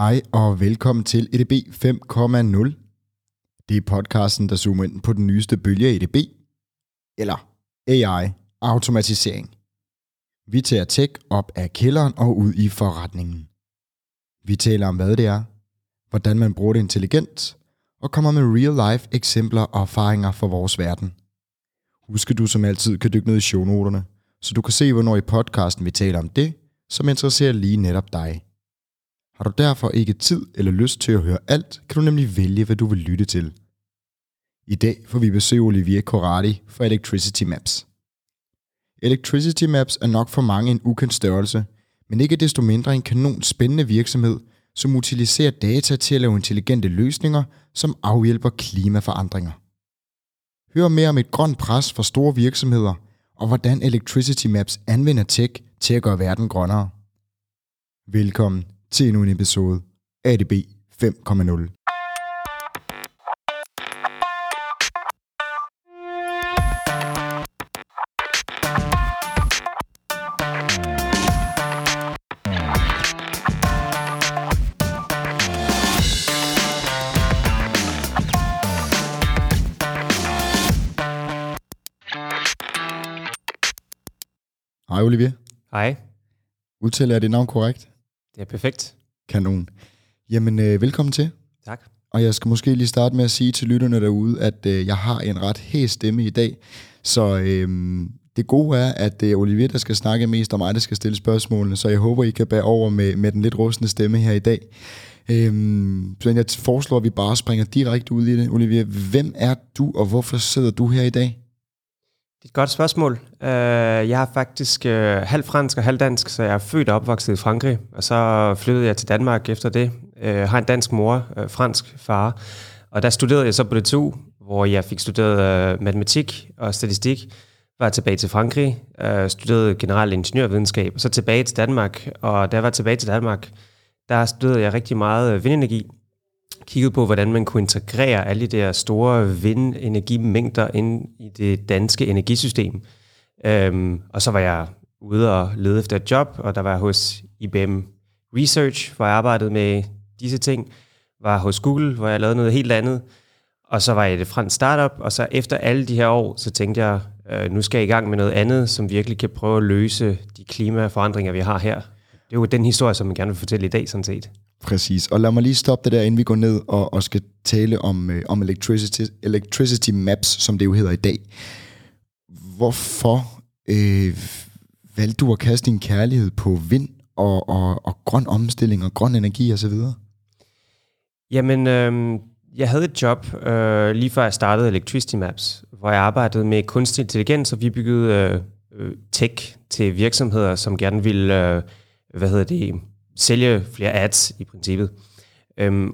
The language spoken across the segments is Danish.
Hej og velkommen til EDB 5.0. Det er podcasten, der zoomer ind på den nyeste bølge af EDB, eller AI, automatisering. Vi tager tech op af kælderen og ud i forretningen. Vi taler om, hvad det er, hvordan man bruger det intelligent, og kommer med real-life eksempler og erfaringer fra vores verden. Husk, at du som altid kan dykke ned i shownoterne, så du kan se, hvornår i podcasten vi taler om det, som interesserer lige netop dig. Har du derfor ikke tid eller lyst til at høre alt, kan du nemlig vælge, hvad du vil lytte til. I dag får vi besøg Olivier Corradi fra Electricity Maps. Electricity Maps er nok for mange en ukendt størrelse, men ikke desto mindre en kanon spændende virksomhed, som utiliserer data til at lave intelligente løsninger, som afhjælper klimaforandringer. Hør mere om et grønt pres for store virksomheder, og hvordan Electricity Maps anvender tech til at gøre verden grønnere. Velkommen til endnu en episode ADB 5.0. Hej Olivier. Hej, Udtaler jeg dit navn korrekt? Det er perfekt. Kanon. Jamen, øh, velkommen til. Tak. Og jeg skal måske lige starte med at sige til lytterne derude, at øh, jeg har en ret hæs stemme i dag. Så øh, det gode er, at det er Olivier, der skal snakke mest, og mig, der skal stille spørgsmålene. Så jeg håber, I kan bære over med, med den lidt rustne stemme her i dag. Øh, så jeg foreslår, at vi bare springer direkte ud i det. Olivier, hvem er du, og hvorfor sidder du her i dag? Det er et godt spørgsmål. Uh, jeg er faktisk uh, halv fransk og halv dansk, så jeg er født og opvokset i Frankrig, og så flyttede jeg til Danmark efter det. Uh, har en dansk mor, uh, fransk far, og der studerede jeg så på DTU, hvor jeg fik studeret uh, matematik og statistik, var tilbage til Frankrig, uh, studerede generelt ingeniørvidenskab, og så tilbage til Danmark, og da jeg var tilbage til Danmark, der studerede jeg rigtig meget vindenergi, kiggede på, hvordan man kunne integrere alle de der store vindenergimængder ind i det danske energisystem. Øhm, og så var jeg ude og lede efter et job, og der var jeg hos IBM Research, hvor jeg arbejdede med disse ting. Var hos Google, hvor jeg lavede noget helt andet. Og så var jeg i det fransk startup, og så efter alle de her år, så tænkte jeg, øh, nu skal jeg i gang med noget andet, som virkelig kan prøve at løse de klimaforandringer, vi har her. Det er jo den historie, som jeg gerne vil fortælle i dag, sådan set. Præcis. Og lad mig lige stoppe det der, inden vi går ned og, og skal tale om, øh, om electricity, electricity Maps, som det jo hedder i dag. Hvorfor øh, valgte du at kaste din kærlighed på vind og, og, og grøn omstilling og grøn energi osv.? Jamen, øh, jeg havde et job øh, lige før jeg startede Electricity Maps, hvor jeg arbejdede med kunstig intelligens, og vi byggede øh, øh tech til virksomheder, som gerne ville, øh, hvad hedder det, sælge flere ads i princippet. Øhm,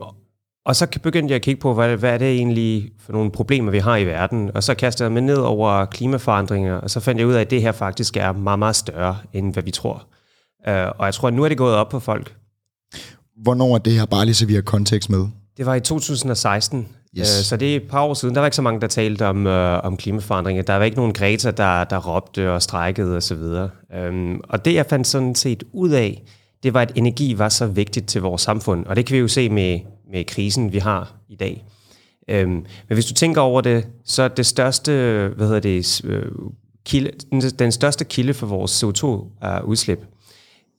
og så begyndte jeg at kigge på, hvad, hvad er det egentlig for nogle problemer, vi har i verden. Og så kastede jeg mig ned over klimaforandringer, og så fandt jeg ud af, at det her faktisk er meget, meget større, end hvad vi tror. Øh, og jeg tror, at nu er det gået op på folk. Hvornår er det her, bare lige så vi har kontekst med? Det var i 2016, Yes. øh, så det er et par år siden. Der var ikke så mange, der talte om, øh, om klimaforandringer. Der var ikke nogen Greta, der, der råbte og strækkede osv. Og, øhm, og det, jeg fandt sådan set ud af, det var, at energi var så vigtigt til vores samfund. Og det kan vi jo se med, med krisen, vi har i dag. Øhm, men hvis du tænker over det, så er det største, hvad hedder det, øh, kilde, den, den største kilde for vores CO2-udslip,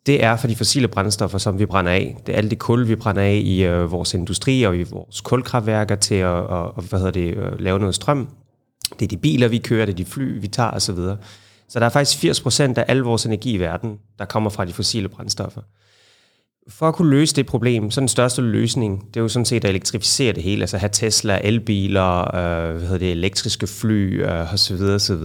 det er for de fossile brændstoffer, som vi brænder af. Det er alt det kul, vi brænder af i øh, vores industri og i vores kulkraftværker til at og, og, hvad hedder det, øh, lave noget strøm. Det er de biler, vi kører, det er de fly, vi tager osv. Så der er faktisk 80 procent af al vores energi i verden, der kommer fra de fossile brændstoffer. For at kunne løse det problem, så den største løsning, det er jo sådan set at elektrificere det hele, altså have Tesla, elbiler, øh, hvad hedder det, elektriske fly øh, osv. osv.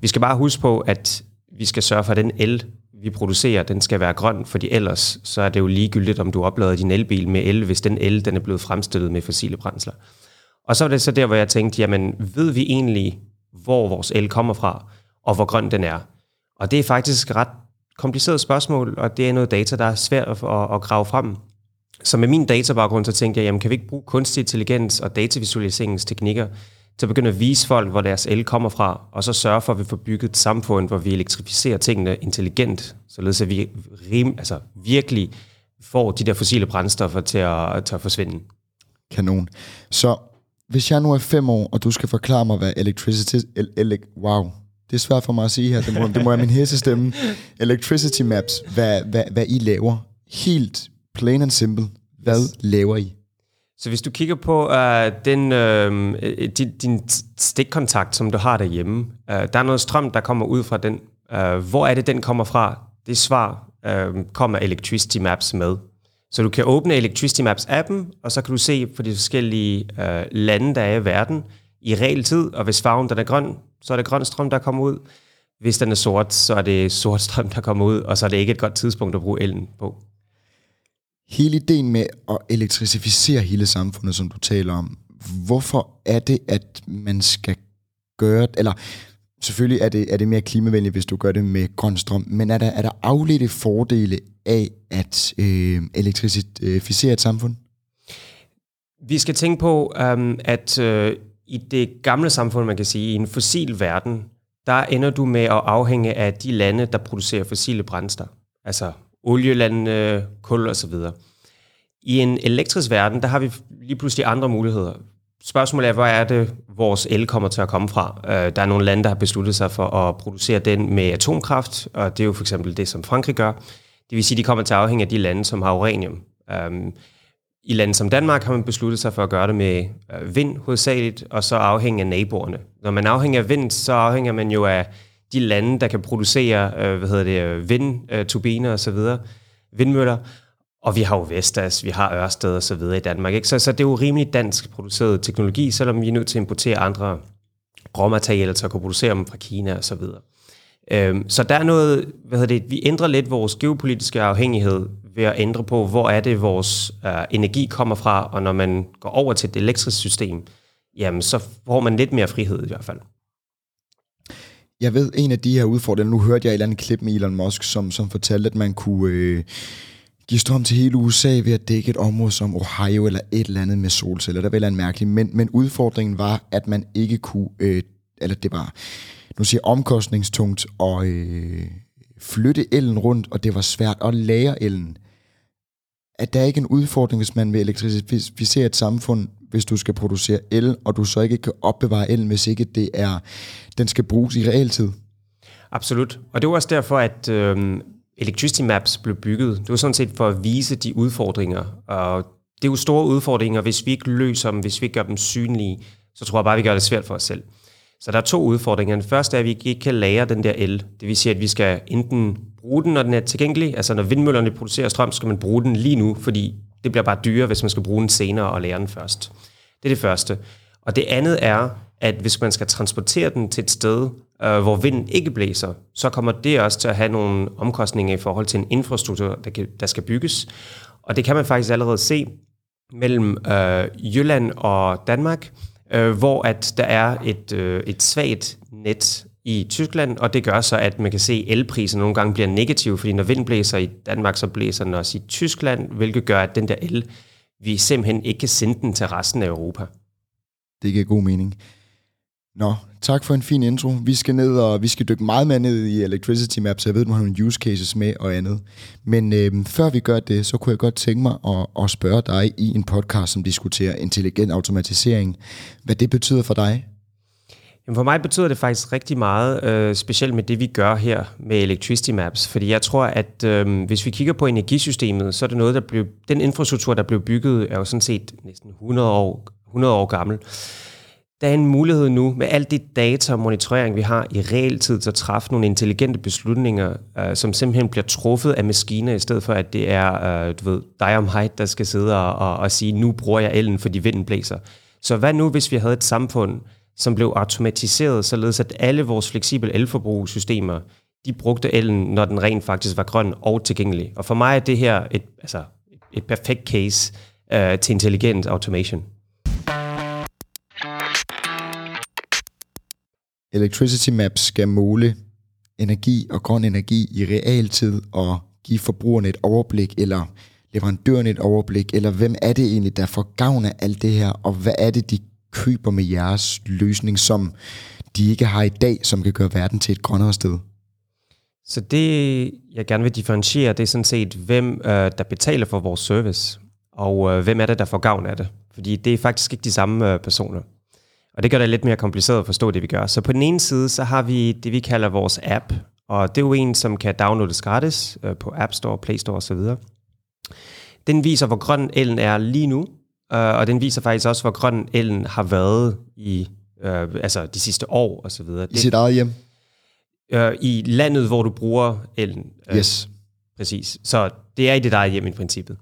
Vi skal bare huske på, at vi skal sørge for, at den el, vi producerer, den skal være grøn, fordi ellers så er det jo ligegyldigt, om du oplader din elbil med el, hvis den el den er blevet fremstillet med fossile brændsler. Og så var det så der, hvor jeg tænkte, jamen ved vi egentlig, hvor vores el kommer fra, og hvor grøn den er? Og det er faktisk et ret kompliceret spørgsmål, og det er noget data, der er svært at, at, at grave frem. Så med min databaggrund, så tænkte jeg, jamen kan vi ikke bruge kunstig intelligens og datavisualiseringsteknikker til at begynde at vise folk, hvor deres el kommer fra, og så sørge for, at vi får bygget et samfund, hvor vi elektrificerer tingene intelligent, således at vi rim, altså virkelig får de der fossile brændstoffer til at, til at forsvinde. Kanon. Så hvis jeg nu er fem år, og du skal forklare mig, hvad electricity... El, el, wow, det er svært for mig at sige her, det må, det må være min hestestemme. Electricity Maps, hvad, hvad, hvad I laver. Helt plain and simple. Hvad yes. laver I? Så hvis du kigger på uh, den, uh, din, din stikkontakt, som du har derhjemme, uh, der er noget strøm, der kommer ud fra den. Uh, hvor er det, den kommer fra? Det svar uh, kommer Electricity Maps med. Så du kan åbne Electricity Maps appen, og så kan du se på de forskellige uh, lande, der er i verden, i real tid, og hvis farven den er grøn, så er det grøn strøm, der kommer ud. Hvis den er sort, så er det sort strøm, der kommer ud, og så er det ikke et godt tidspunkt at bruge elen på. Hele ideen med at elektrificere hele samfundet, som du taler om, hvorfor er det, at man skal gøre eller selvfølgelig er det, er det mere klimavenligt, hvis du gør det med grøn strøm, men er der, er der afledte fordele af at øh, elektrificere et samfund? Vi skal tænke på, um, at øh, i det gamle samfund, man kan sige, i en fossil verden, der ender du med at afhænge af de lande, der producerer fossile brændster. Altså olielandene, kul og så videre. I en elektrisk verden, der har vi lige pludselig andre muligheder. Spørgsmålet er, hvor er det, vores el kommer til at komme fra? Øh, der er nogle lande, der har besluttet sig for at producere den med atomkraft, og det er jo for eksempel det, som Frankrig gør. Det vil sige, at de kommer til at afhænge af de lande, som har uranium. Øhm, i lande som Danmark har man besluttet sig for at gøre det med øh, vind hovedsageligt, og så afhænge af naboerne. Når man afhænger af vind, så afhænger man jo af de lande, der kan producere øh, hvad hedder det, vindturbiner og så videre, vindmøller. Og vi har jo Vestas, vi har Ørsted og så videre i Danmark. Ikke? Så, så det er jo rimelig dansk produceret teknologi, selvom vi er nødt til at importere andre råmaterialer til at kunne producere dem fra Kina og så videre. Øhm, så der er noget, hvad hedder det, vi ændrer lidt vores geopolitiske afhængighed ved at ændre på, hvor er det, vores øh, energi kommer fra, og når man går over til et elektrisk system, jamen så får man lidt mere frihed i hvert fald. Jeg ved, en af de her udfordringer, nu hørte jeg et eller andet klip med Elon Musk, som, som fortalte, at man kunne øh, give strøm til hele USA ved at dække et område som Ohio eller et eller andet med solceller. Der var en mærkelig, men, men udfordringen var, at man ikke kunne, øh, eller det var, nu siger omkostningstungt at øh, flytte elen rundt, og det var svært at lære elen at der ikke en udfordring, hvis man vil elektrificere et samfund, hvis du skal producere el, og du så ikke kan opbevare el, hvis ikke det er, den skal bruges i realtid? Absolut. Og det var også derfor, at øh, Electricity Maps blev bygget. Det var sådan set for at vise de udfordringer. Og det er jo store udfordringer, hvis vi ikke løser dem, hvis vi ikke gør dem synlige, så tror jeg bare, vi gør det svært for os selv. Så der er to udfordringer. Den første er, at vi ikke kan lære den der el. Det vil sige, at vi skal enten bruge den, når den er tilgængelig. Altså når vindmøllerne producerer strøm, skal man bruge den lige nu, fordi det bliver bare dyrere, hvis man skal bruge den senere og lære den først. Det er det første. Og det andet er, at hvis man skal transportere den til et sted, øh, hvor vinden ikke blæser, så kommer det også til at have nogle omkostninger i forhold til en infrastruktur, der, kan, der skal bygges. Og det kan man faktisk allerede se mellem øh, Jylland og Danmark, øh, hvor at der er et, øh, et svagt net i Tyskland, og det gør så, at man kan se, at elprisen nogle gange bliver negativ, fordi når vinden blæser i Danmark, så blæser den også i Tyskland, hvilket gør, at den der el, vi simpelthen ikke kan sende den til resten af Europa. Det giver god mening. Nå, tak for en fin intro. Vi skal ned og vi skal dykke meget mere ned i Electricity Maps, så jeg ved, du har nogle use cases med og andet. Men øh, før vi gør det, så kunne jeg godt tænke mig at, at spørge dig i en podcast, som diskuterer intelligent automatisering, hvad det betyder for dig. Jamen for mig betyder det faktisk rigtig meget, øh, specielt med det, vi gør her med Electricity Maps. Fordi jeg tror, at øh, hvis vi kigger på energisystemet, så er det noget, der blev, den infrastruktur, der blev bygget, er jo sådan set næsten 100 år, 100 år gammel der er en mulighed nu med alt det data og monitorering, vi har i realtid, til at træffe nogle intelligente beslutninger, øh, som simpelthen bliver truffet af maskiner, i stedet for at det er, øh, du ved, dig om height, der skal sidde og, og, og sige, nu bruger jeg elen, fordi vinden blæser. Så hvad nu, hvis vi havde et samfund, som blev automatiseret, således at alle vores fleksible elforbrugssystemer, de brugte elen, når den rent faktisk var grøn og tilgængelig. Og for mig er det her et, altså, et perfekt case øh, til intelligent automation. Electricity Maps skal måle energi og grøn energi i realtid og give forbrugerne et overblik, eller leverandøren et overblik, eller hvem er det egentlig, der får gavn af alt det her, og hvad er det, de køber med jeres løsning, som de ikke har i dag, som kan gøre verden til et grønnere sted? Så det, jeg gerne vil differentiere, det er sådan set, hvem øh, der betaler for vores service, og øh, hvem er det, der får gavn af det. Fordi det er faktisk ikke de samme øh, personer. Og det gør det lidt mere kompliceret at forstå det, vi gør. Så på den ene side, så har vi det, vi kalder vores app, og det er jo en, som kan downloades gratis øh, på App Store, Play Store osv. Den viser, hvor grøn elen er lige nu, øh, og den viser faktisk også, hvor grøn elen har været i øh, altså de sidste år og så videre. I sit eget hjem? Øh, I landet, hvor du bruger elen. Øh, yes. Præcis. Så det er i dit eget hjem i princippet.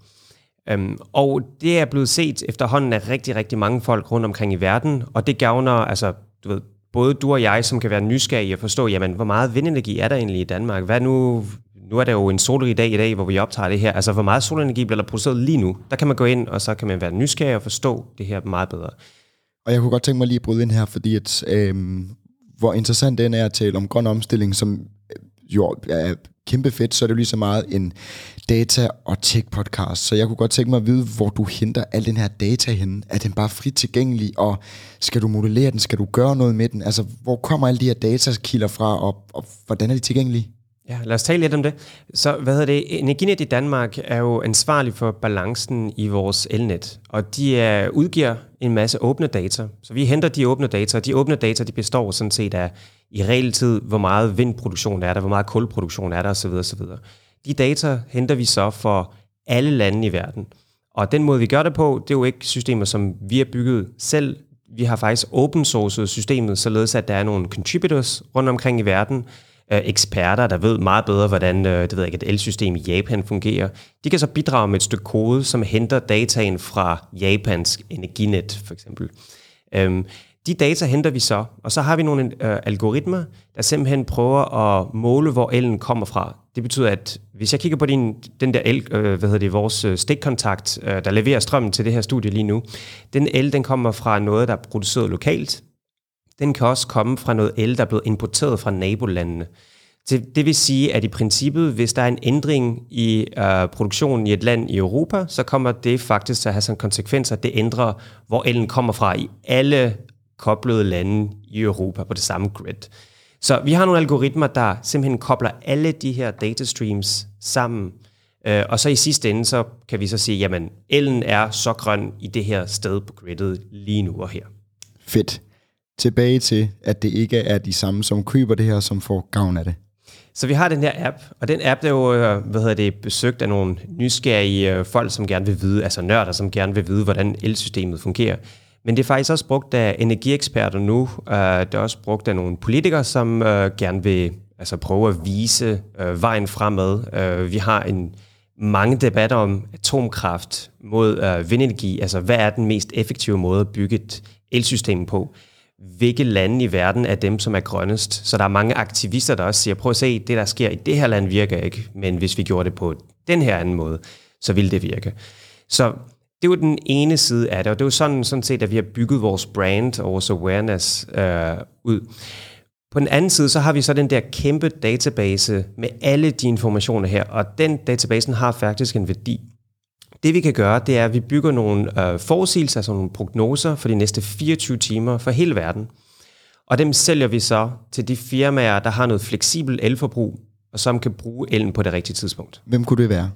Um, og det er blevet set efterhånden af rigtig, rigtig mange folk rundt omkring i verden, og det gavner, altså, du ved, både du og jeg, som kan være nysgerrige og forstå, jamen, hvor meget vindenergi er der egentlig i Danmark? Hvad nu, nu er det jo en solrig dag i dag, hvor vi optager det her. Altså, hvor meget solenergi bliver der produceret lige nu? Der kan man gå ind, og så kan man være nysgerrig og forstå det her meget bedre. Og jeg kunne godt tænke mig lige at bryde ind her, fordi at, øh, hvor interessant den er at tale om grøn omstilling, som jo er kæmpe fedt, så er det jo lige så meget en data- og tech-podcast. Så jeg kunne godt tænke mig at vide, hvor du henter al den her data henne. Er den bare frit tilgængelig, og skal du modellere den? Skal du gøre noget med den? Altså, hvor kommer alle de her datakilder fra, og, og hvordan er de tilgængelige? Ja, lad os tale lidt om det. Så hvad hedder det? Energinet i Danmark er jo ansvarlig for balancen i vores elnet, og de er, udgiver en masse åbne data. Så vi henter de åbne data, og de åbne data de består sådan set af i realtid, hvor meget vindproduktion er der, hvor meget kulproduktion er der osv. osv. De data henter vi så for alle lande i verden. Og den måde, vi gør det på, det er jo ikke systemer, som vi har bygget selv. Vi har faktisk open sourced systemet, således at der er nogle contributors rundt omkring i verden, øh, eksperter, der ved meget bedre, hvordan øh, det ved jeg, et elsystem i Japan fungerer. De kan så bidrage med et stykke kode, som henter dataen fra Japans energinet, for eksempel. Øhm, de data henter vi så, og så har vi nogle øh, algoritmer, der simpelthen prøver at måle, hvor elen kommer fra. Det betyder, at hvis jeg kigger på din, den der el, øh, hvad hedder det, vores øh, stikkontakt, øh, der leverer strømmen til det her studie lige nu, den el, den kommer fra noget, der er produceret lokalt. Den kan også komme fra noget el, der er blevet importeret fra nabolandene. Det, det vil sige, at i princippet, hvis der er en ændring i øh, produktionen i et land i Europa, så kommer det faktisk til at have sådan konsekvenser, at det ændrer, hvor elen kommer fra i alle koblede lande i Europa på det samme grid. Så vi har nogle algoritmer, der simpelthen kobler alle de her data streams sammen, øh, og så i sidste ende, så kan vi så sige, jamen, elen er så grøn i det her sted på gridet lige nu og her. Fedt. Tilbage til, at det ikke er de samme, som køber det her, som får gavn af det. Så vi har den her app, og den app er jo øh, hvad hedder det, besøgt af nogle nysgerrige øh, folk, som gerne vil vide, altså nørder, som gerne vil vide, hvordan elsystemet fungerer. Men det er faktisk også brugt af energieksperter nu. Uh, det er også brugt af nogle politikere, som uh, gerne vil altså, prøve at vise uh, vejen fremad. Uh, vi har en mange debatter om atomkraft mod uh, vindenergi. Altså, hvad er den mest effektive måde at bygge et elsystem på? Hvilke lande i verden er dem, som er grønnest? Så der er mange aktivister, der også siger, prøv at se, det der sker i det her land virker ikke, men hvis vi gjorde det på den her anden måde, så ville det virke. Så det er jo den ene side af det, og det er jo sådan, sådan set, at vi har bygget vores brand og vores awareness øh, ud. På den anden side, så har vi så den der kæmpe database med alle de informationer her, og den databasen har faktisk en værdi. Det vi kan gøre, det er, at vi bygger nogle øh, forudsigelser, altså nogle prognoser for de næste 24 timer for hele verden. Og dem sælger vi så til de firmaer, der har noget fleksibel elforbrug, og som kan bruge elen på det rigtige tidspunkt. Hvem kunne det være?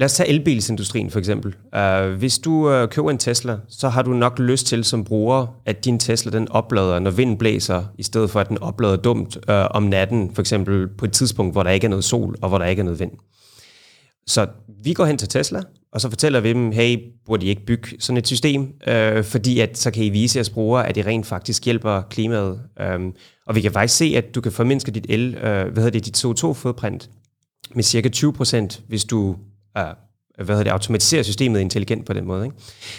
Lad os tage elbilsindustrien for eksempel. Uh, hvis du uh, køber en Tesla, så har du nok lyst til som bruger, at din Tesla den oplader, når vinden blæser, i stedet for at den oplader dumt uh, om natten, for eksempel på et tidspunkt, hvor der ikke er noget sol og hvor der ikke er noget vind. Så vi går hen til Tesla, og så fortæller vi dem, hey, burde I ikke bygge sådan et system, uh, fordi at, så kan I vise jeres brugere, at det rent faktisk hjælper klimaet. Um, og vi kan faktisk se, at du kan formindske dit el, uh, hvad hedder det, dit CO2-fodprint med cirka 20% hvis du øh, hvad hedder det, automatisere systemet intelligent på den måde. Ikke?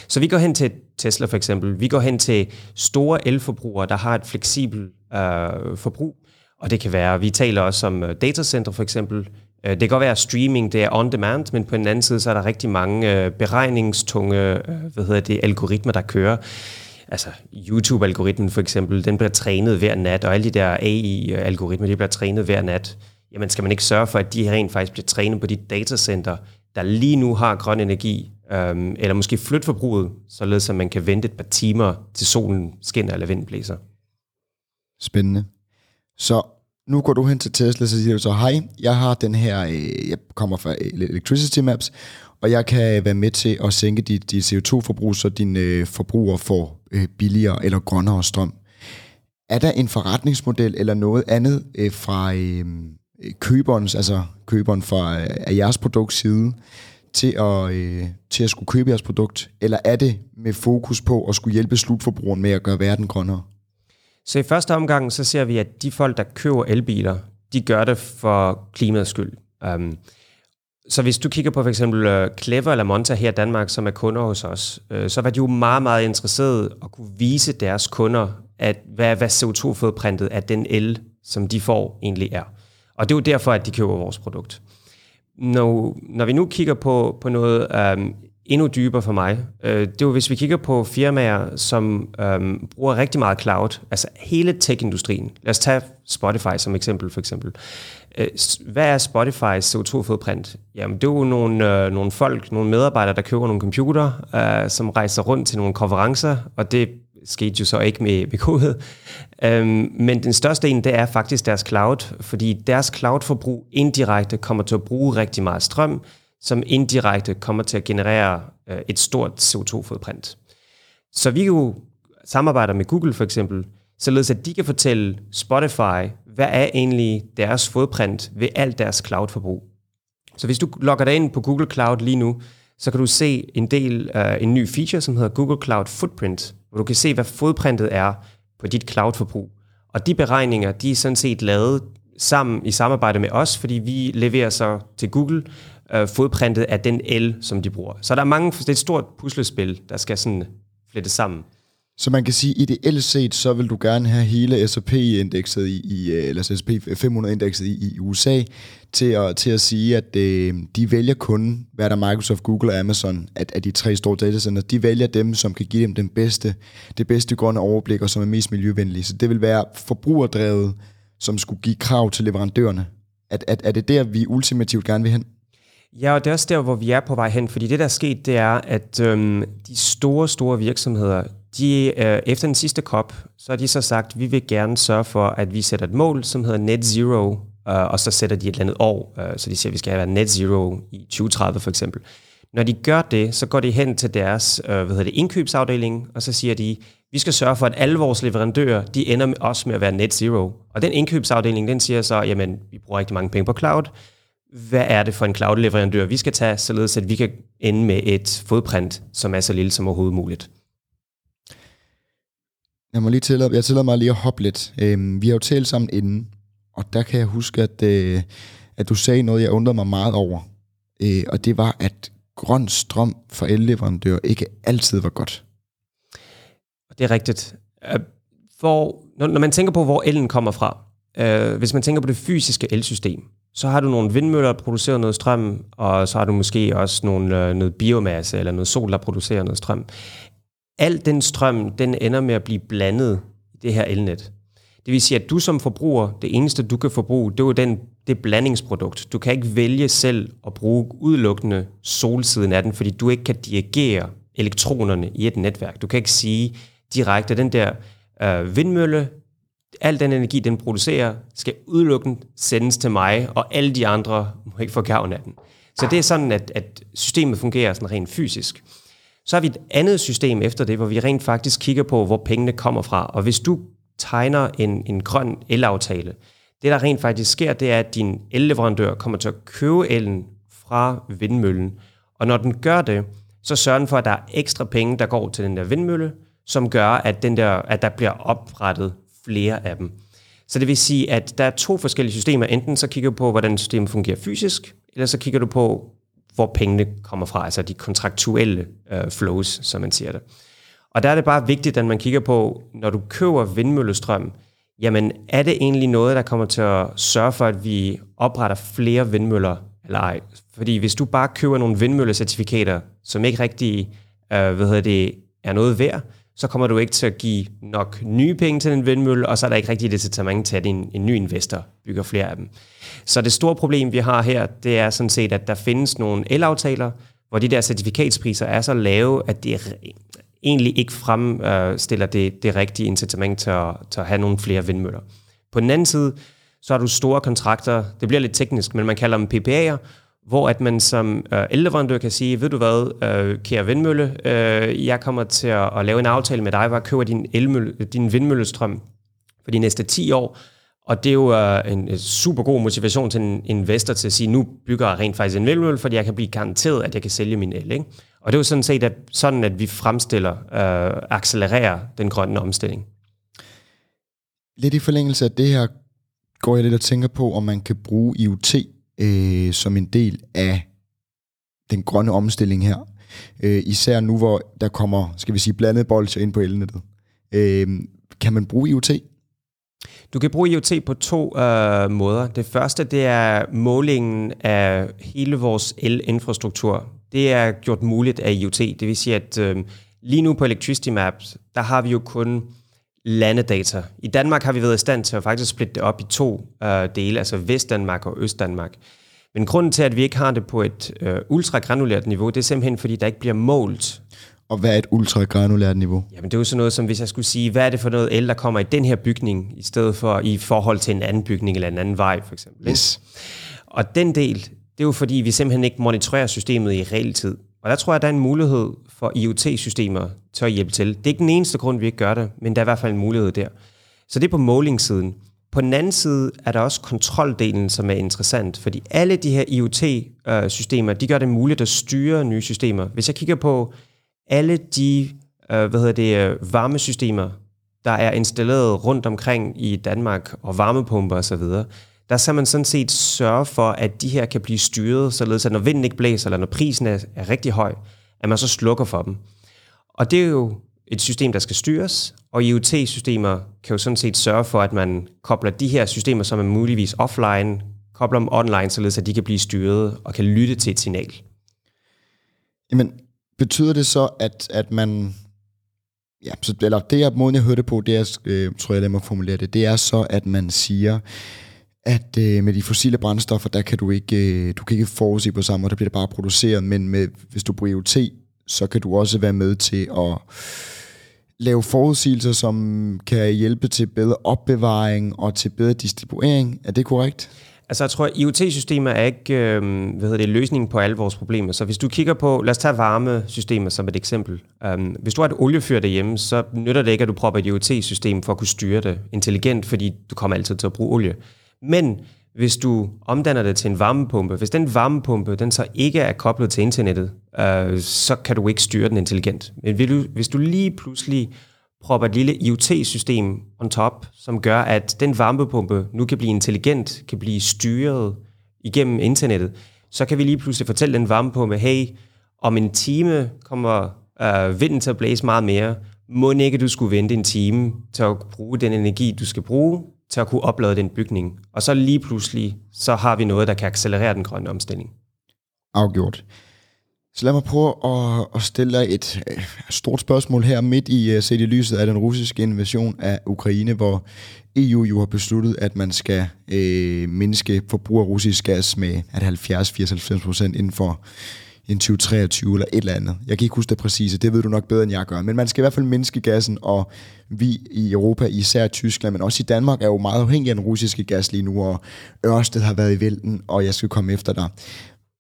Så vi går hen til Tesla for eksempel. Vi går hen til store elforbrugere, der har et fleksibelt øh, forbrug. Og det kan være, vi taler også om øh, datacenter for eksempel. Øh, det kan godt være, at streaming det er on demand, men på den anden side, så er der rigtig mange øh, beregningstunge øh, hvad hedder det, algoritmer, der kører. Altså YouTube-algoritmen for eksempel, den bliver trænet hver nat, og alle de der AI-algoritmer, de bliver trænet hver nat. Jamen skal man ikke sørge for, at de rent faktisk bliver trænet på de datacenter, der lige nu har grøn energi, øhm, eller måske flytte forbruget, således at man kan vente et par timer til solen skinner eller vinden blæser. Spændende. Så nu går du hen til Tesla, så siger du så, hej, jeg har den her, øh, jeg kommer fra øh, Electricity Maps, og jeg kan øh, være med til at sænke dit, dit CO2-forbrug, så dine øh, forbrugere får øh, billigere eller grønnere strøm. Er der en forretningsmodel eller noget andet øh, fra øh, køberens, altså køberen fra øh, af jeres produktside, til at, øh, til at skulle købe jeres produkt, eller er det med fokus på at skulle hjælpe slutforbrugeren med at gøre verden grønnere? Så i første omgang, så ser vi, at de folk, der køber elbiler, de gør det for klimaets skyld. Um, så hvis du kigger på for eksempel øh, Clever eller Monta her i Danmark, som er kunder hos os, øh, så var de jo meget, meget interesserede at kunne vise deres kunder, at hvad, hvad CO2-fodprintet af den el, som de får, egentlig er. Og det er jo derfor, at de køber vores produkt. Når, når vi nu kigger på, på noget øhm, endnu dybere for mig, øh, det er jo, hvis vi kigger på firmaer, som øhm, bruger rigtig meget cloud, altså hele tech-industrien. Lad os tage Spotify som eksempel, for eksempel. Øh, hvad er Spotifys CO2-fodprint? Jamen, det er jo nogle, øh, nogle folk, nogle medarbejdere, der køber nogle computer, øh, som rejser rundt til nogle konferencer, og det skete jo så ikke med, med kodet. Øhm, men den største en, det er faktisk deres cloud, fordi deres cloud-forbrug indirekte kommer til at bruge rigtig meget strøm, som indirekte kommer til at generere øh, et stort CO2-fodprint. Så vi jo samarbejde med Google for eksempel, således at de kan fortælle Spotify, hvad er egentlig deres fodprint ved alt deres cloud-forbrug. Så hvis du logger dig ind på Google Cloud lige nu, så kan du se en del uh, en ny feature, som hedder Google Cloud Footprint, hvor du kan se, hvad fodprintet er på dit cloud-forbrug. Og de beregninger, de er sådan set lavet sammen i samarbejde med os, fordi vi leverer så til Google uh, fodprintet af den el, som de bruger. Så der er mange, det er et stort puslespil, der skal sådan flettes sammen. Så man kan sige, ideelt set, så vil du gerne have hele S&P-indekset i, i øh, eller S&P 500-indekset i, i USA til at, til at sige, at øh, de vælger kun, hvad der Microsoft, Google og Amazon, at, at de tre store datacenter, de vælger dem, som kan give dem den bedste, det bedste grønne overblik, og som er mest miljøvenlige. Så det vil være forbrugerdrevet, som skulle give krav til leverandørerne. At, at, er det der, vi ultimativt gerne vil hen? Ja, og det er også der, hvor vi er på vej hen, fordi det, der er sket, det er, at øhm, de store, store virksomheder, de, øh, efter den sidste COP, så har de så sagt, at vi vil gerne sørge for, at vi sætter et mål, som hedder net zero, øh, og så sætter de et eller andet år, øh, så de siger, at vi skal have net zero i 2030 for eksempel. Når de gør det, så går de hen til deres øh, hvad hedder det, indkøbsafdeling, og så siger de, vi skal sørge for, at alle vores leverandører, de ender med os med at være net zero. Og den indkøbsafdeling, den siger så, jamen, vi bruger rigtig mange penge på cloud. Hvad er det for en cloud-leverandør, vi skal tage, således at vi kan ende med et fodprint, som er så lille som overhovedet muligt? Jeg må lige tillade, jeg tillader mig lige at hoppe lidt. Øhm, vi har jo talt sammen inden, og der kan jeg huske, at, øh, at du sagde noget, jeg undrede mig meget over. Øh, og det var, at grøn strøm for elleverandører ikke altid var godt. Det er rigtigt. Øh, hvor, når, når man tænker på, hvor elen kommer fra, øh, hvis man tænker på det fysiske elsystem, så har du nogle vindmøller, der producerer noget strøm, og så har du måske også nogle, øh, noget biomasse eller noget sol, der producerer noget strøm al den strøm, den ender med at blive blandet i det her elnet. Det vil sige, at du som forbruger, det eneste du kan forbruge, det er den, det blandingsprodukt. Du kan ikke vælge selv at bruge udelukkende solsiden af den, fordi du ikke kan dirigere elektronerne i et netværk. Du kan ikke sige direkte, at den der øh, vindmølle, al den energi, den producerer, skal udelukkende sendes til mig, og alle de andre må ikke få gavn af den. Så det er sådan, at, at systemet fungerer sådan rent fysisk. Så har vi et andet system efter det, hvor vi rent faktisk kigger på, hvor pengene kommer fra. Og hvis du tegner en, en grøn elaftale, det der rent faktisk sker, det er, at din elleverandør kommer til at købe elen fra vindmøllen. Og når den gør det, så sørger den for, at der er ekstra penge, der går til den der vindmølle, som gør, at, den der, at der bliver oprettet flere af dem. Så det vil sige, at der er to forskellige systemer. Enten så kigger du på, hvordan systemet fungerer fysisk, eller så kigger du på, hvor pengene kommer fra, altså de kontraktuelle øh, flows, som man siger det. Og der er det bare vigtigt, at man kigger på, når du køber vindmøllestrøm, jamen er det egentlig noget, der kommer til at sørge for, at vi opretter flere vindmøller eller ej? Fordi hvis du bare køber nogle vindmøllecertifikater, som ikke rigtig øh, hvad det, er noget værd, så kommer du ikke til at give nok nye penge til den vindmølle, og så er der ikke rigtig det til mange til, at en, en ny investor bygger flere af dem. Så det store problem, vi har her, det er sådan set, at der findes nogle elaftaler, hvor de der certifikatspriser er så lave, at det egentlig ikke fremstiller det, det rigtige incitament til at, til at have nogle flere vindmøller. På den anden side, Så har du store kontrakter, det bliver lidt teknisk, men man kalder dem PPA'er, hvor at man som øh, elleverandør kan sige, ved du hvad, øh, kære vindmølle, øh, jeg kommer til at, at lave en aftale med dig, hvor jeg køber din, elmølle, din vindmøllestrøm for de næste 10 år, og det er jo øh, en super god motivation til en investor til at sige, nu bygger jeg rent faktisk en vindmølle, fordi jeg kan blive garanteret, at jeg kan sælge min el. Ikke? Og det er jo sådan set at, sådan, at vi fremstiller, øh, accelererer den grønne omstilling. Lidt i forlængelse af det her, går jeg lidt og tænker på, om man kan bruge IoT øh, som en del af den grønne omstilling her. Øh, især nu, hvor der kommer, skal vi sige, blandet bolcher ind på elnettet. Øh, kan man bruge IoT? Du kan bruge IoT på to øh, måder. Det første, det er målingen af hele vores elinfrastruktur. Det er gjort muligt af IoT. Det vil sige, at øh, lige nu på Electricity Maps, der har vi jo kun landedata. I Danmark har vi været i stand til at faktisk splitte det op i to øh, dele, altså Vestdanmark og Østdanmark. Men grunden til, at vi ikke har det på et øh, ultragranulært niveau, det er simpelthen, fordi der ikke bliver målt. Og hvad er et ultragranulært niveau? Jamen det er jo sådan noget som, hvis jeg skulle sige, hvad er det for noget el, der kommer i den her bygning, i stedet for i forhold til en anden bygning eller en anden vej, for eksempel. Yes. Og den del, det er jo fordi, vi simpelthen ikke monitorerer systemet i realtid. Og der tror jeg, der er en mulighed for IoT-systemer til at hjælpe til. Det er ikke den eneste grund, vi ikke gør det, men der er i hvert fald en mulighed der. Så det er på målingssiden. På den anden side er der også kontroldelen, som er interessant, fordi alle de her IoT-systemer, de gør det muligt at styre nye systemer. Hvis jeg kigger på alle de øh, hvad hedder det, øh, varmesystemer, der er installeret rundt omkring i Danmark, og varmepumper osv., der skal man sådan set sørge for, at de her kan blive styret, således at når vinden ikke blæser, eller når prisen er, er rigtig høj, at man så slukker for dem. Og det er jo et system, der skal styres, og IoT-systemer kan jo sådan set sørge for, at man kobler de her systemer, som er muligvis offline, kobler dem online, således at de kan blive styret og kan lytte til et signal. Jamen, betyder det så, at, at man... Ja, så, eller det jeg, måden, jeg hørte på, det er, øh, tror jeg, lad mig formulere det, det er så, at man siger, at øh, med de fossile brændstoffer, der kan du ikke, øh, du kan ikke forudse på samme måde, der bliver det bare produceret, men med, hvis du bruger IoT, så kan du også være med til at lave forudsigelser, som kan hjælpe til bedre opbevaring og til bedre distribuering. Er det korrekt? Altså jeg tror, at IoT-systemer er ikke øh, hvad hedder det, løsningen på alle vores problemer. Så hvis du kigger på, lad os tage varmesystemer som et eksempel. Um, hvis du har et oliefyr derhjemme, så nytter det ikke, at du propper et IoT-system for at kunne styre det intelligent, fordi du kommer altid til at bruge olie. Men hvis du omdanner det til en varmepumpe, hvis den varmepumpe den så ikke er koblet til internettet, øh, så kan du ikke styre den intelligent. Men hvis du, hvis du lige pludselig propper et lille IoT-system on top, som gør, at den varmepumpe nu kan blive intelligent, kan blive styret igennem internettet, så kan vi lige pludselig fortælle den varmepumpe, hey, om en time kommer øh, vinden til at blæse meget mere, må ikke du skulle vente en time til at bruge den energi, du skal bruge til at kunne oplade den bygning. Og så lige pludselig, så har vi noget, der kan accelerere den grønne omstilling. Afgjort. Så lad mig prøve at, at stille dig et øh, stort spørgsmål her midt i øh, set i lyset af den russiske invasion af Ukraine, hvor EU jo har besluttet, at man skal øh, mindske forbrug af russisk gas med at 70-94 procent inden for en 2023 eller et eller andet. Jeg kan ikke huske det præcise, det ved du nok bedre, end jeg gør. Men man skal i hvert fald mindske gassen, og vi i Europa, især Tyskland, men også i Danmark, er jo meget afhængige af den russiske gas lige nu, og Ørsted har været i vælten, og jeg skal komme efter dig.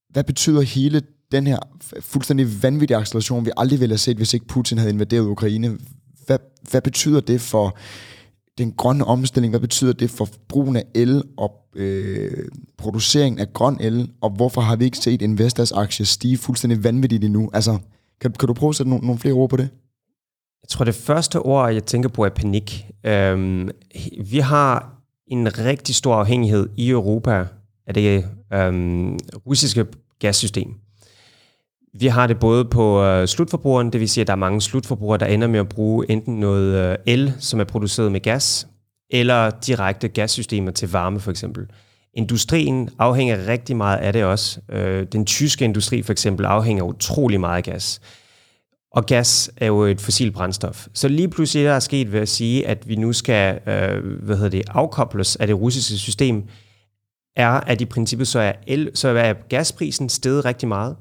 Hvad betyder hele den her fuldstændig vanvittige acceleration, vi aldrig ville have set, hvis ikke Putin havde invaderet Ukraine? Hvad, hvad betyder det for den grønne omstilling, hvad betyder det for brugen af el og øh, produceringen af grøn el, og hvorfor har vi ikke set Investors aktie stige fuldstændig vanvittigt endnu? Altså, kan, kan du prøve at sætte nogle, nogle flere ord på det? Jeg tror, det første ord, jeg tænker på, er panik. Øhm, vi har en rigtig stor afhængighed i Europa af det øhm, russiske gassystem. Vi har det både på øh, slutforbrugeren, det vil sige, at der er mange slutforbrugere, der ender med at bruge enten noget øh, el, som er produceret med gas, eller direkte gassystemer til varme for eksempel. Industrien afhænger rigtig meget af det også. Øh, den tyske industri for eksempel afhænger utrolig meget af gas. Og gas er jo et fossil brændstof. Så lige pludselig der er sket ved at sige, at vi nu skal øh, hvad hedder det, afkobles af det russiske system, er, at i princippet så er, el, så er gasprisen steget rigtig meget.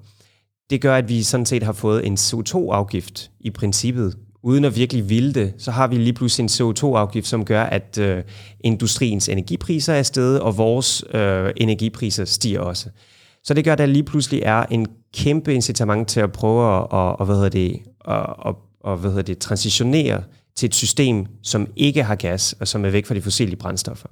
Det gør, at vi sådan set har fået en CO2-afgift i princippet uden at virkelig ville det, så har vi lige pludselig en CO2-afgift, som gør, at øh, industriens energipriser er steget, og vores øh, energipriser stiger også. Så det gør, at der lige pludselig er en kæmpe incitament til at prøve at, at, at, hvad hedder det, at, at, at hvad hedder det, transitionere til et system, som ikke har gas, og som er væk fra de fossile brændstoffer.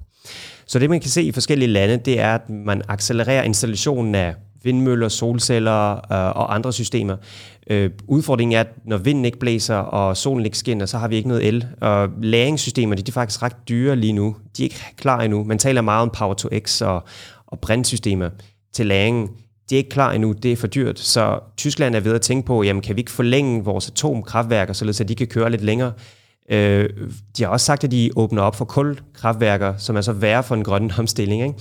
Så det, man kan se i forskellige lande, det er, at man accelererer installationen af vindmøller, solceller øh, og andre systemer. Øh, udfordringen er, at når vinden ikke blæser og solen ikke skinner, så har vi ikke noget el. Og læringssystemerne, de er faktisk ret dyre lige nu. De er ikke klar endnu. Man taler meget om Power to X og, og brintsystemer til læringen. De er ikke klar endnu, det er for dyrt. Så Tyskland er ved at tænke på, jamen kan vi ikke forlænge vores atomkraftværker, således at de kan køre lidt længere. Øh, de har også sagt, at de åbner op for kulkraftværker, som er så værre for en grøn omstilling. Ikke?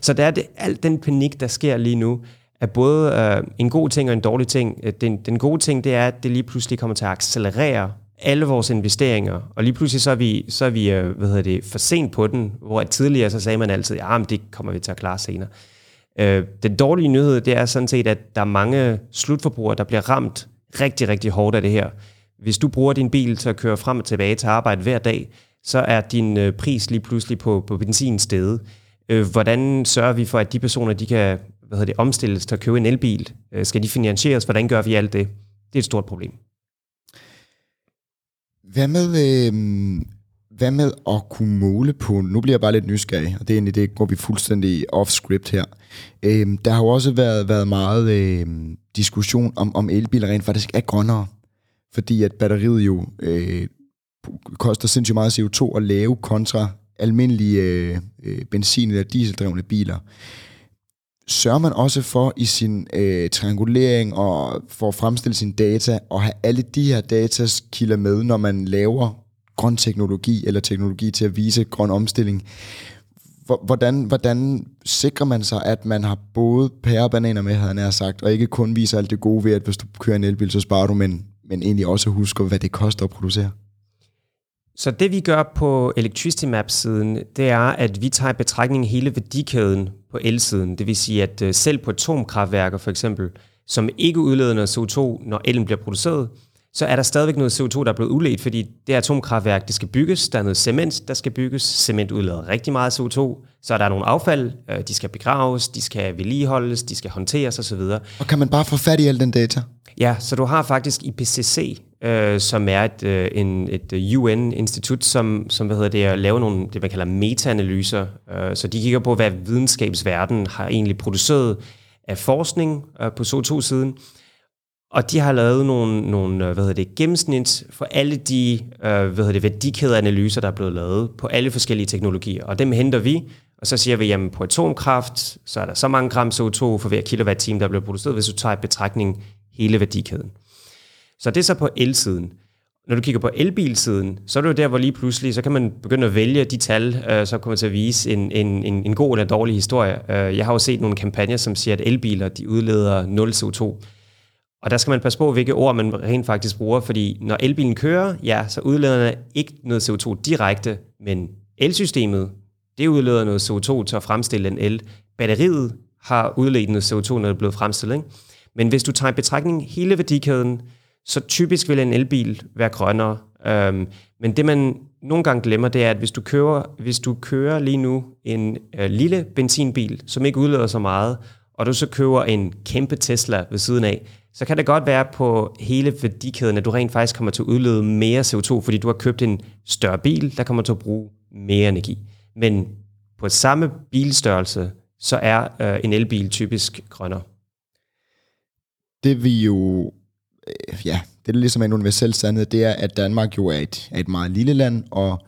Så der er det, alt den panik, der sker lige nu, er både øh, en god ting og en dårlig ting. Øh, den, den gode ting, det er, at det lige pludselig kommer til at accelerere alle vores investeringer, og lige pludselig så er vi, så er vi øh, hvad hedder det, for sent på den, hvor tidligere så sagde man altid, ja, men det kommer vi til at klare senere. Øh, den dårlige nyhed, det er sådan set, at der er mange slutforbrugere, der bliver ramt rigtig, rigtig hårdt af det her. Hvis du bruger din bil til at køre frem og tilbage til arbejde hver dag, så er din øh, pris lige pludselig på, på benzin stedet. Øh, hvordan sørger vi for, at de personer, de kan hvad hedder det, omstilles til at købe en elbil? Øh, skal de finansieres? Hvordan gør vi alt det? Det er et stort problem. Hvad med, øh, hvad med at kunne måle på, nu bliver jeg bare lidt nysgerrig, og det er egentlig det, går vi fuldstændig off-script her. Øh, der har jo også været, været meget øh, diskussion om, om elbiler rent faktisk er grønnere fordi at batteriet jo øh, koster sindssygt meget CO2 at lave kontra almindelige øh, øh benzin- eller dieseldrevne biler. Sørger man også for i sin øh, triangulering og for at fremstille sine data og have alle de her dataskilder med, når man laver grøn teknologi eller teknologi til at vise grøn omstilling. Hvordan, hvordan sikrer man sig, at man har både pære og bananer med, havde han sagt, og ikke kun viser alt det gode ved, at hvis du kører en elbil, så sparer du, men men egentlig også husker, hvad det koster at producere? Så det vi gør på Electricity Map-siden, det er, at vi tager i betragtning hele værdikæden på el-siden. Det vil sige, at øh, selv på atomkraftværker for eksempel, som ikke udleder noget CO2, når elen bliver produceret, så er der stadigvæk noget CO2, der er blevet udledt, fordi det atomkraftværk, det skal bygges, der er noget cement, der skal bygges, cement udleder rigtig meget CO2, så er der nogle affald, øh, de skal begraves, de skal vedligeholdes, de skal håndteres osv. Og kan man bare få fat i al den data? Ja, så du har faktisk IPCC, øh, som er et, øh, en, et øh, UN-institut, som, som hvad hedder det, laver nogle, det man kalder meta-analyser. Øh, så de kigger på, hvad videnskabsverdenen har egentlig produceret af forskning øh, på CO2-siden. Og de har lavet nogle, nogle øh, hvad hedder det, gennemsnit for alle de øh, hvad hedder det, værdikædeanalyser, der er blevet lavet på alle forskellige teknologier. Og dem henter vi, og så siger vi, jamen på atomkraft, så er der så mange gram CO2 for hver kilowatt-time, der bliver produceret, hvis du tager i betragtning hele værdikæden. Så det er så på elsiden. Når du kigger på elbilsiden, så er det jo der, hvor lige pludselig, så kan man begynde at vælge de tal, øh, så kommer til at vise en, en, en, en god eller dårlig historie. Øh, jeg har jo set nogle kampagner, som siger, at elbiler de udleder 0 CO2. Og der skal man passe på, hvilke ord man rent faktisk bruger, fordi når elbilen kører, ja, så udleder den ikke noget CO2 direkte, men elsystemet, det udleder noget CO2 til at fremstille en el. Batteriet har udledt noget CO2, når det er blevet fremstillet. Ikke? Men hvis du tager i betragtning hele værdikæden, så typisk vil en elbil være grønnere. Øhm, men det man nogle gange glemmer, det er, at hvis du kører, hvis du kører lige nu en øh, lille benzinbil, som ikke udleder så meget, og du så køber en kæmpe Tesla ved siden af, så kan det godt være på hele værdikæden, at du rent faktisk kommer til at udlede mere CO2, fordi du har købt en større bil, der kommer til at bruge mere energi. Men på samme bilstørrelse, så er øh, en elbil typisk grønnere det vi jo, øh, ja, det er ligesom en universel sandhed, det er, at Danmark jo er et, er et meget lille land, og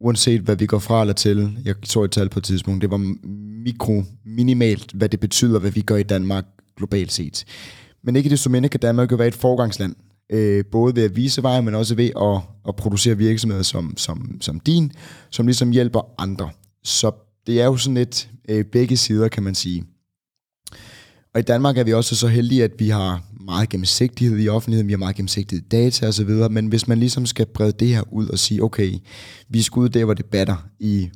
uanset hvad vi går fra eller til, jeg så et tal på et tidspunkt, det var mikro, minimalt, hvad det betyder, hvad vi gør i Danmark globalt set. Men ikke desto mindre kan Danmark jo være et forgangsland, øh, både ved at vise vej, men også ved at, at producere virksomheder som, som, som din, som ligesom hjælper andre. Så det er jo sådan lidt øh, begge sider, kan man sige. Og i Danmark er vi også så heldige, at vi har meget gennemsigtighed i offentligheden, vi har meget gennemsigtighed i data osv., men hvis man ligesom skal brede det her ud og sige, okay, vi skal ud der, hvor det batter i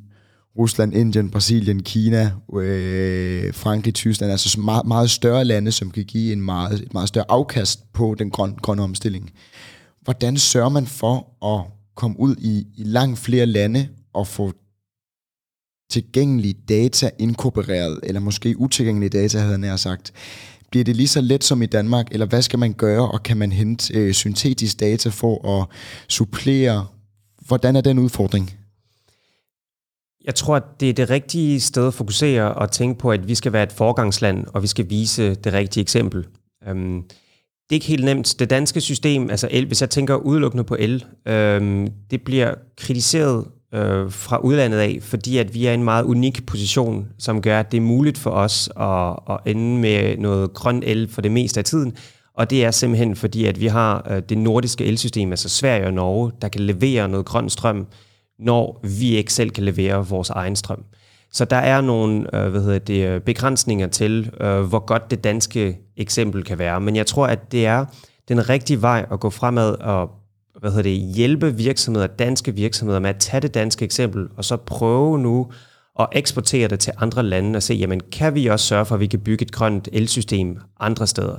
Rusland, Indien, Brasilien, Kina, øh, Frankrig, Tyskland, altså meget, meget større lande, som kan give en meget, et meget større afkast på den grøn, grønne omstilling. hvordan sørger man for at komme ud i, i langt flere lande og få tilgængelige data inkorporeret, eller måske utilgængelige data, havde jeg sagt. Bliver det lige så let som i Danmark, eller hvad skal man gøre, og kan man hente øh, syntetisk data for at supplere? Hvordan er den udfordring? Jeg tror, at det er det rigtige sted at fokusere og tænke på, at vi skal være et forgangsland, og vi skal vise det rigtige eksempel. Øhm, det er ikke helt nemt. Det danske system, altså el, hvis jeg tænker udelukkende på el, øhm, det bliver kritiseret øh, fra udlandet af, fordi at vi er i en meget unik position, som gør, at det er muligt for os at, at ende med noget grøn el for det meste af tiden. Og det er simpelthen fordi, at vi har øh, det nordiske elsystem, altså Sverige og Norge, der kan levere noget grøn strøm, når vi ikke selv kan levere vores egen strøm. Så der er nogle øh, hvad hedder det, øh, begrænsninger til, øh, hvor godt det danske eksempel kan være. Men jeg tror, at det er den rigtige vej at gå fremad og hvad hedder det, hjælpe virksomheder, danske virksomheder med at tage det danske eksempel, og så prøve nu at eksportere det til andre lande og se, jamen kan vi også sørge for, at vi kan bygge et grønt elsystem andre steder.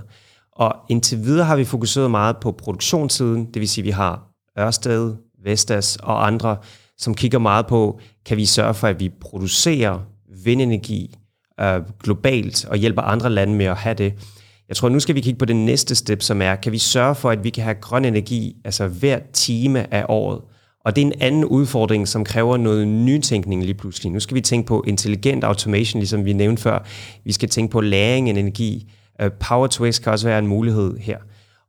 Og indtil videre har vi fokuseret meget på produktionssiden, det vil sige, at vi har Ørsted, Vestas og andre, som kigger meget på, kan vi sørge for, at vi producerer vindenergi øh, globalt og hjælper andre lande med at have det. Jeg tror, nu skal vi kigge på det næste step, som er, kan vi sørge for, at vi kan have grøn energi altså hver time af året. Og det er en anden udfordring, som kræver noget nytænkning lige pludselig. Nu skal vi tænke på intelligent automation, ligesom vi nævnte før. Vi skal tænke på læring af energi. Øh, power to X kan også være en mulighed her.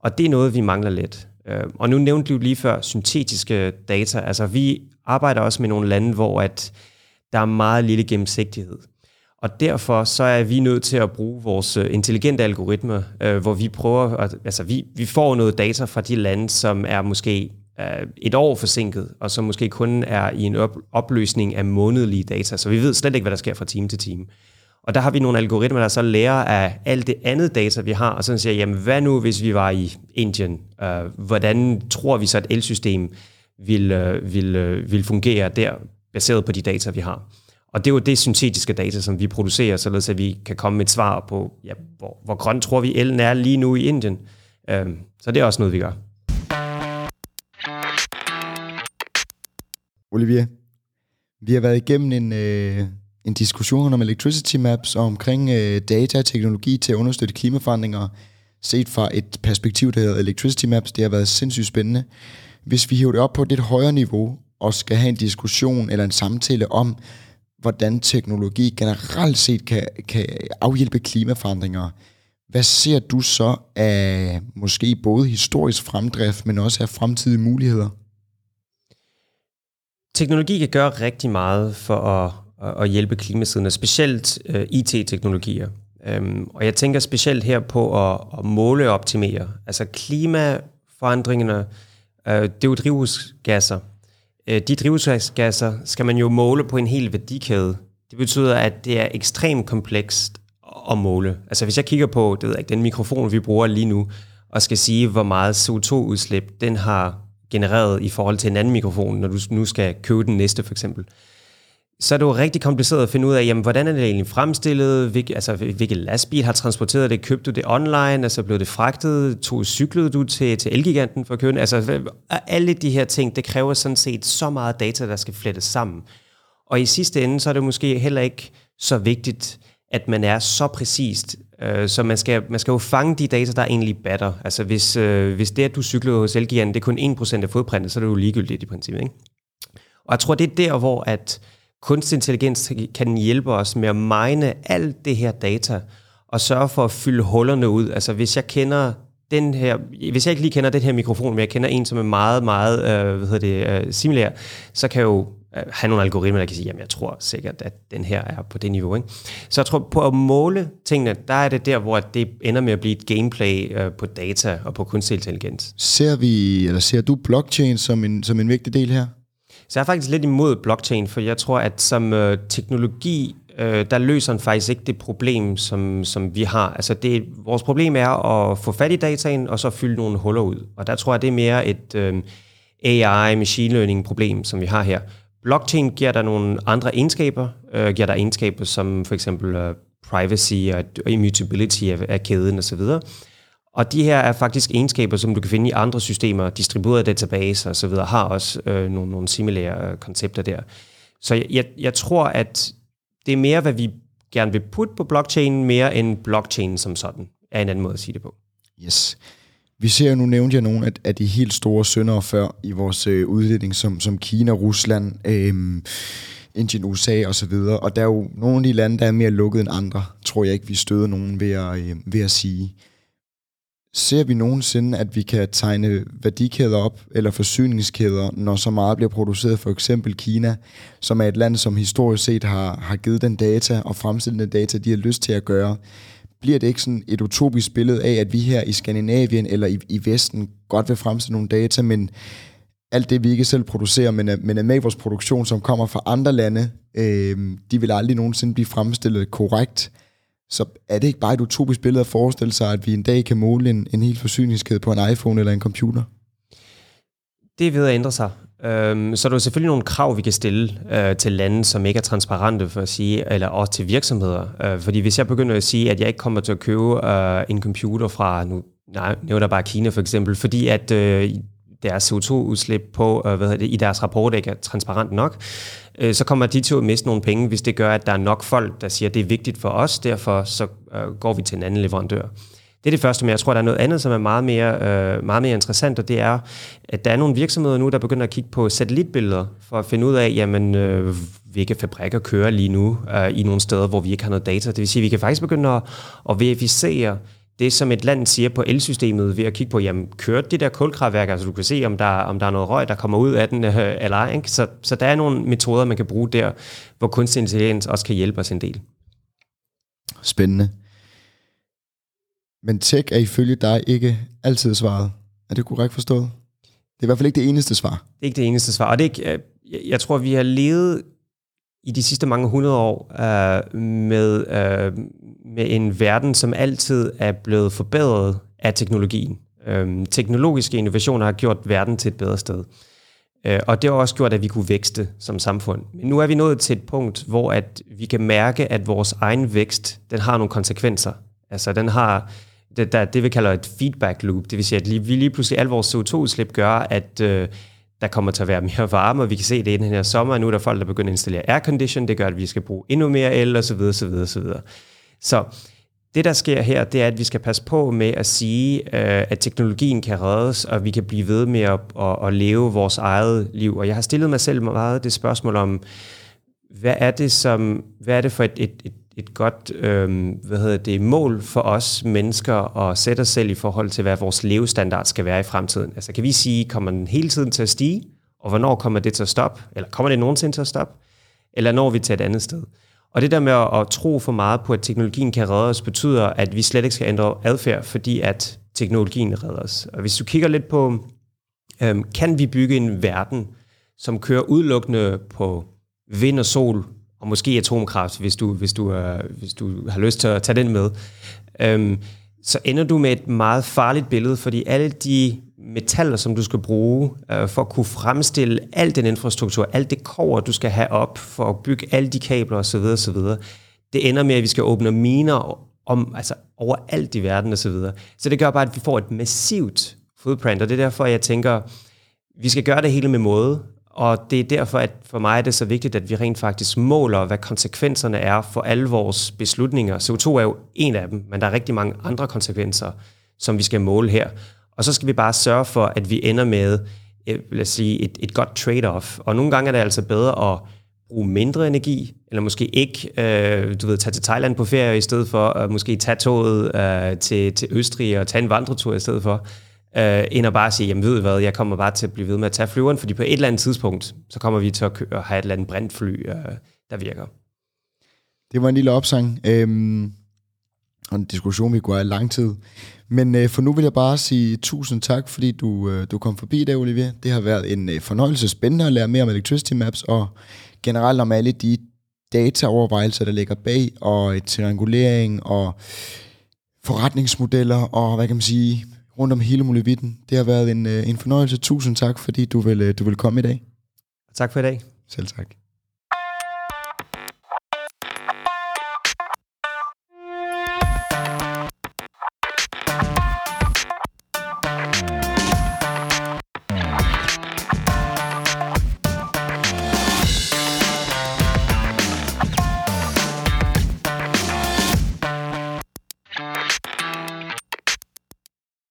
Og det er noget, vi mangler lidt. Øh, og nu nævnte du lige før syntetiske data. Altså vi arbejder også med nogle lande, hvor at der er meget lille gennemsigtighed. Og derfor så er vi nødt til at bruge vores øh, intelligente algoritmer, øh, hvor vi prøver, at, altså vi, vi får noget data fra de lande, som er måske øh, et år forsinket, og som måske kun er i en op- opløsning af månedlige data. Så vi ved slet ikke, hvad der sker fra time til time. Og der har vi nogle algoritmer, der så lærer af alt det andet data, vi har, og så siger, jamen hvad nu, hvis vi var i Indien? Øh, hvordan tror vi så, at elsystem vil, øh, vil, øh, vil fungere der, baseret på de data, vi har. Og det er jo det syntetiske data, som vi producerer, således at vi kan komme med et svar på, ja, hvor, hvor grøn tror vi elen er lige nu i Indien. Øhm, så det er også noget, vi gør. Olivier, vi har været igennem en, øh, en diskussion om electricity maps og omkring øh, data og teknologi til at understøtte klimaforandringer, set fra et perspektiv, der hedder electricity maps. Det har været sindssygt spændende. Hvis vi hiver det op på et lidt højere niveau, og skal have en diskussion eller en samtale om, hvordan teknologi generelt set kan, kan afhjælpe klimaforandringer, hvad ser du så af måske både historisk fremdrift, men også af fremtidige muligheder? Teknologi kan gøre rigtig meget for at, at hjælpe klimasiden, specielt øh, uh, IT-teknologier. Um, øhm, og jeg tænker specielt her på at, at måle og optimere. Altså klimaforandringerne uh, det er jo drivhusgasser. Øh, de drivhusgasser skal man jo måle på en hel værdikæde. Det betyder, at det er ekstremt komplekst at måle. Altså hvis jeg kigger på det ved jeg, den mikrofon, vi bruger lige nu, og skal sige, hvor meget CO2-udslip den har genereret i forhold til en anden mikrofon, når du nu skal købe den næste for eksempel, så er det jo rigtig kompliceret at finde ud af, jamen, hvordan er det egentlig fremstillet, Hvil, altså, hvilken lastbil har transporteret det, købte du det online, altså blev det fragtet, tog, cyklede du til, til Elgiganten for at købe Altså alle de her ting, det kræver sådan set så meget data, der skal flettes sammen. Og i sidste ende, så er det måske heller ikke så vigtigt, at man er så præcist, øh, så man skal, man skal jo fange de data, der egentlig batter. Altså hvis, øh, hvis det, at du cyklede hos Elgiganten, det er kun 1% af fodprintet, så er det jo ligegyldigt i princippet. Ikke? Og jeg tror, det er der, hvor at kunstig intelligens kan hjælpe os med at mine alt det her data, og sørge for at fylde hullerne ud. Altså hvis jeg kender den her, hvis jeg ikke lige kender den her mikrofon, men jeg kender en, som er meget, meget øh, hvad hedder det, øh, similær, så kan jeg jo øh, have nogle algoritmer, der kan sige, jamen jeg tror sikkert, at den her er på det niveau. Ikke? Så jeg tror på at måle tingene, der er det der, hvor det ender med at blive et gameplay øh, på data og på kunstig intelligens. Ser vi, eller ser du blockchain som en, som en vigtig del her? Så jeg er faktisk lidt imod blockchain, for jeg tror, at som øh, teknologi, øh, der løser den faktisk ikke det problem, som, som vi har. Altså det, vores problem er at få fat i dataen, og så fylde nogle huller ud. Og der tror jeg, det er mere et øh, AI, machine learning problem, som vi har her. Blockchain giver der nogle andre egenskaber, øh, giver der egenskaber som for eksempel øh, privacy og immutability af, af kæden osv., og de her er faktisk egenskaber, som du kan finde i andre systemer, distribuerede databaser osv., har også øh, nogle, nogle similære øh, koncepter der. Så jeg, jeg, jeg tror, at det er mere, hvad vi gerne vil putte på blockchain, mere end blockchain som sådan, er en anden måde at sige det på. Yes. Vi ser jo, nu nævnte jeg nogle af, af de helt store syndere før i vores øh, udledning, som, som Kina, Rusland, øh, Indien, USA og så videre. Og der er jo nogle af de lande, der er mere lukket end andre, tror jeg ikke, vi støder nogen ved at, øh, ved at sige. Ser vi nogensinde, at vi kan tegne værdikæder op, eller forsyningskæder, når så meget bliver produceret for eksempel Kina, som er et land, som historisk set har, har givet den data og fremstillet den data, de har lyst til at gøre. Bliver det ikke sådan et utopisk billede af, at vi her i Skandinavien eller i, i Vesten godt vil fremstille nogle data, men alt det, vi ikke selv producerer, men er, men er med i vores produktion, som kommer fra andre lande, øh, de vil aldrig nogensinde blive fremstillet korrekt. Så er det ikke bare et utopisk billede at forestille sig, at vi en dag kan måle en, en hel forsyningskæde på en iPhone eller en computer? Det er ved at ændre sig. Øhm, så er der selvfølgelig nogle krav, vi kan stille øh, til lande, som ikke er transparente, for at sige, eller også til virksomheder. Øh, fordi hvis jeg begynder at sige, at jeg ikke kommer til at købe øh, en computer fra, nu nej, nævner bare Kina for eksempel, fordi at øh, deres CO2-udslip på, øh, hvad det, i deres rapport ikke er transparent nok, øh, så kommer de til at miste nogle penge, hvis det gør, at der er nok folk, der siger, at det er vigtigt for os, derfor så øh, går vi til en anden leverandør. Det er det første, men jeg tror, der er noget andet, som er meget mere, øh, meget mere interessant, og det er, at der er nogle virksomheder nu, der begynder at kigge på satellitbilleder, for at finde ud af, jamen, øh, hvilke fabrikker kører lige nu øh, i nogle steder, hvor vi ikke har noget data. Det vil sige, at vi kan faktisk begynde at, at verificere det, som et land siger på elsystemet, ved at kigge på, jamen, kørte de der kulkraftværker, altså du kan se, om der, om der er noget røg, der kommer ud af den, øh, eller ej. Ikke? Så, så der er nogle metoder, man kan bruge der, hvor kunstig intelligens også kan hjælpe os en del. Spændende. Men tech er ifølge dig ikke altid svaret. Er det korrekt forstået? Det er i hvert fald ikke det eneste svar. Det er ikke det eneste svar. Og det er ikke, øh, jeg tror, vi har levet i de sidste mange hundrede år øh, med, øh, med en verden, som altid er blevet forbedret af teknologien. Øh, teknologiske innovationer har gjort verden til et bedre sted. Øh, og det har også gjort, at vi kunne vækste som samfund. Men nu er vi nået til et punkt, hvor at vi kan mærke, at vores egen vækst, den har nogle konsekvenser. Altså den har det, der, det vi kalder et feedback loop. Det vil sige, at lige, vi lige pludselig, al vores CO2-udslip gør, at øh, der kommer til at være mere varme, og vi kan se det i den her sommer, nu er der folk, der begynder at installere aircondition, det gør, at vi skal bruge endnu mere el, og så videre, så videre, så videre. Så det, der sker her, det er, at vi skal passe på med at sige, øh, at teknologien kan reddes, og vi kan blive ved med at, at, at leve vores eget liv. Og jeg har stillet mig selv meget det spørgsmål om, hvad er det, som, hvad er det for et, et, et et godt øh, hvad hedder det, mål for os mennesker at sætte os selv i forhold til, hvad vores levestandard skal være i fremtiden. Altså kan vi sige, kommer den hele tiden til at stige, og hvornår kommer det til at stoppe? Eller kommer det nogensinde til at stoppe? Eller når vi til et andet sted? Og det der med at, at tro for meget på, at teknologien kan redde os, betyder, at vi slet ikke skal ændre adfærd, fordi at teknologien redder os. Og hvis du kigger lidt på, øh, kan vi bygge en verden, som kører udelukkende på vind og sol og måske atomkraft, hvis du, hvis du, øh, hvis du har lyst til at tage den med, øhm, så ender du med et meget farligt billede, fordi alle de metaller, som du skal bruge øh, for at kunne fremstille al den infrastruktur, alt det kover, du skal have op for at bygge alle de kabler osv., osv., det ender med, at vi skal åbne miner om, altså overalt i verden osv. Så, videre. så det gør bare, at vi får et massivt footprint, og det er derfor, jeg tænker, vi skal gøre det hele med måde, og det er derfor, at for mig er det så vigtigt, at vi rent faktisk måler, hvad konsekvenserne er for alle vores beslutninger. CO2 er jo en af dem, men der er rigtig mange andre konsekvenser, som vi skal måle her. Og så skal vi bare sørge for, at vi ender med eh, lad os sige, et, et godt trade-off. Og nogle gange er det altså bedre at bruge mindre energi, eller måske ikke øh, du ved, tage til Thailand på ferie i stedet for, at måske tage toget øh, til, til Østrig og tage en vandretur i stedet for øh, end at bare sige, jamen ved I hvad, jeg kommer bare til at blive ved med at tage flyveren, fordi på et eller andet tidspunkt, så kommer vi til at køre, have et eller andet brændfly, øh, der virker. Det var en lille opsang, øhm, og en diskussion, vi kunne have lang tid. Men øh, for nu vil jeg bare sige tusind tak, fordi du, øh, du kom forbi i dag, Olivier. Det har været en øh, fornøjelse spændende at lære mere om Electricity Maps, og generelt om alle de dataovervejelser, der ligger bag, og et triangulering, og forretningsmodeller, og hvad kan man sige, rundt om hele muligheden. Det har været en, øh, en fornøjelse. Tusind tak, fordi du vil, øh, du vil komme i dag. Tak for i dag. Selv tak.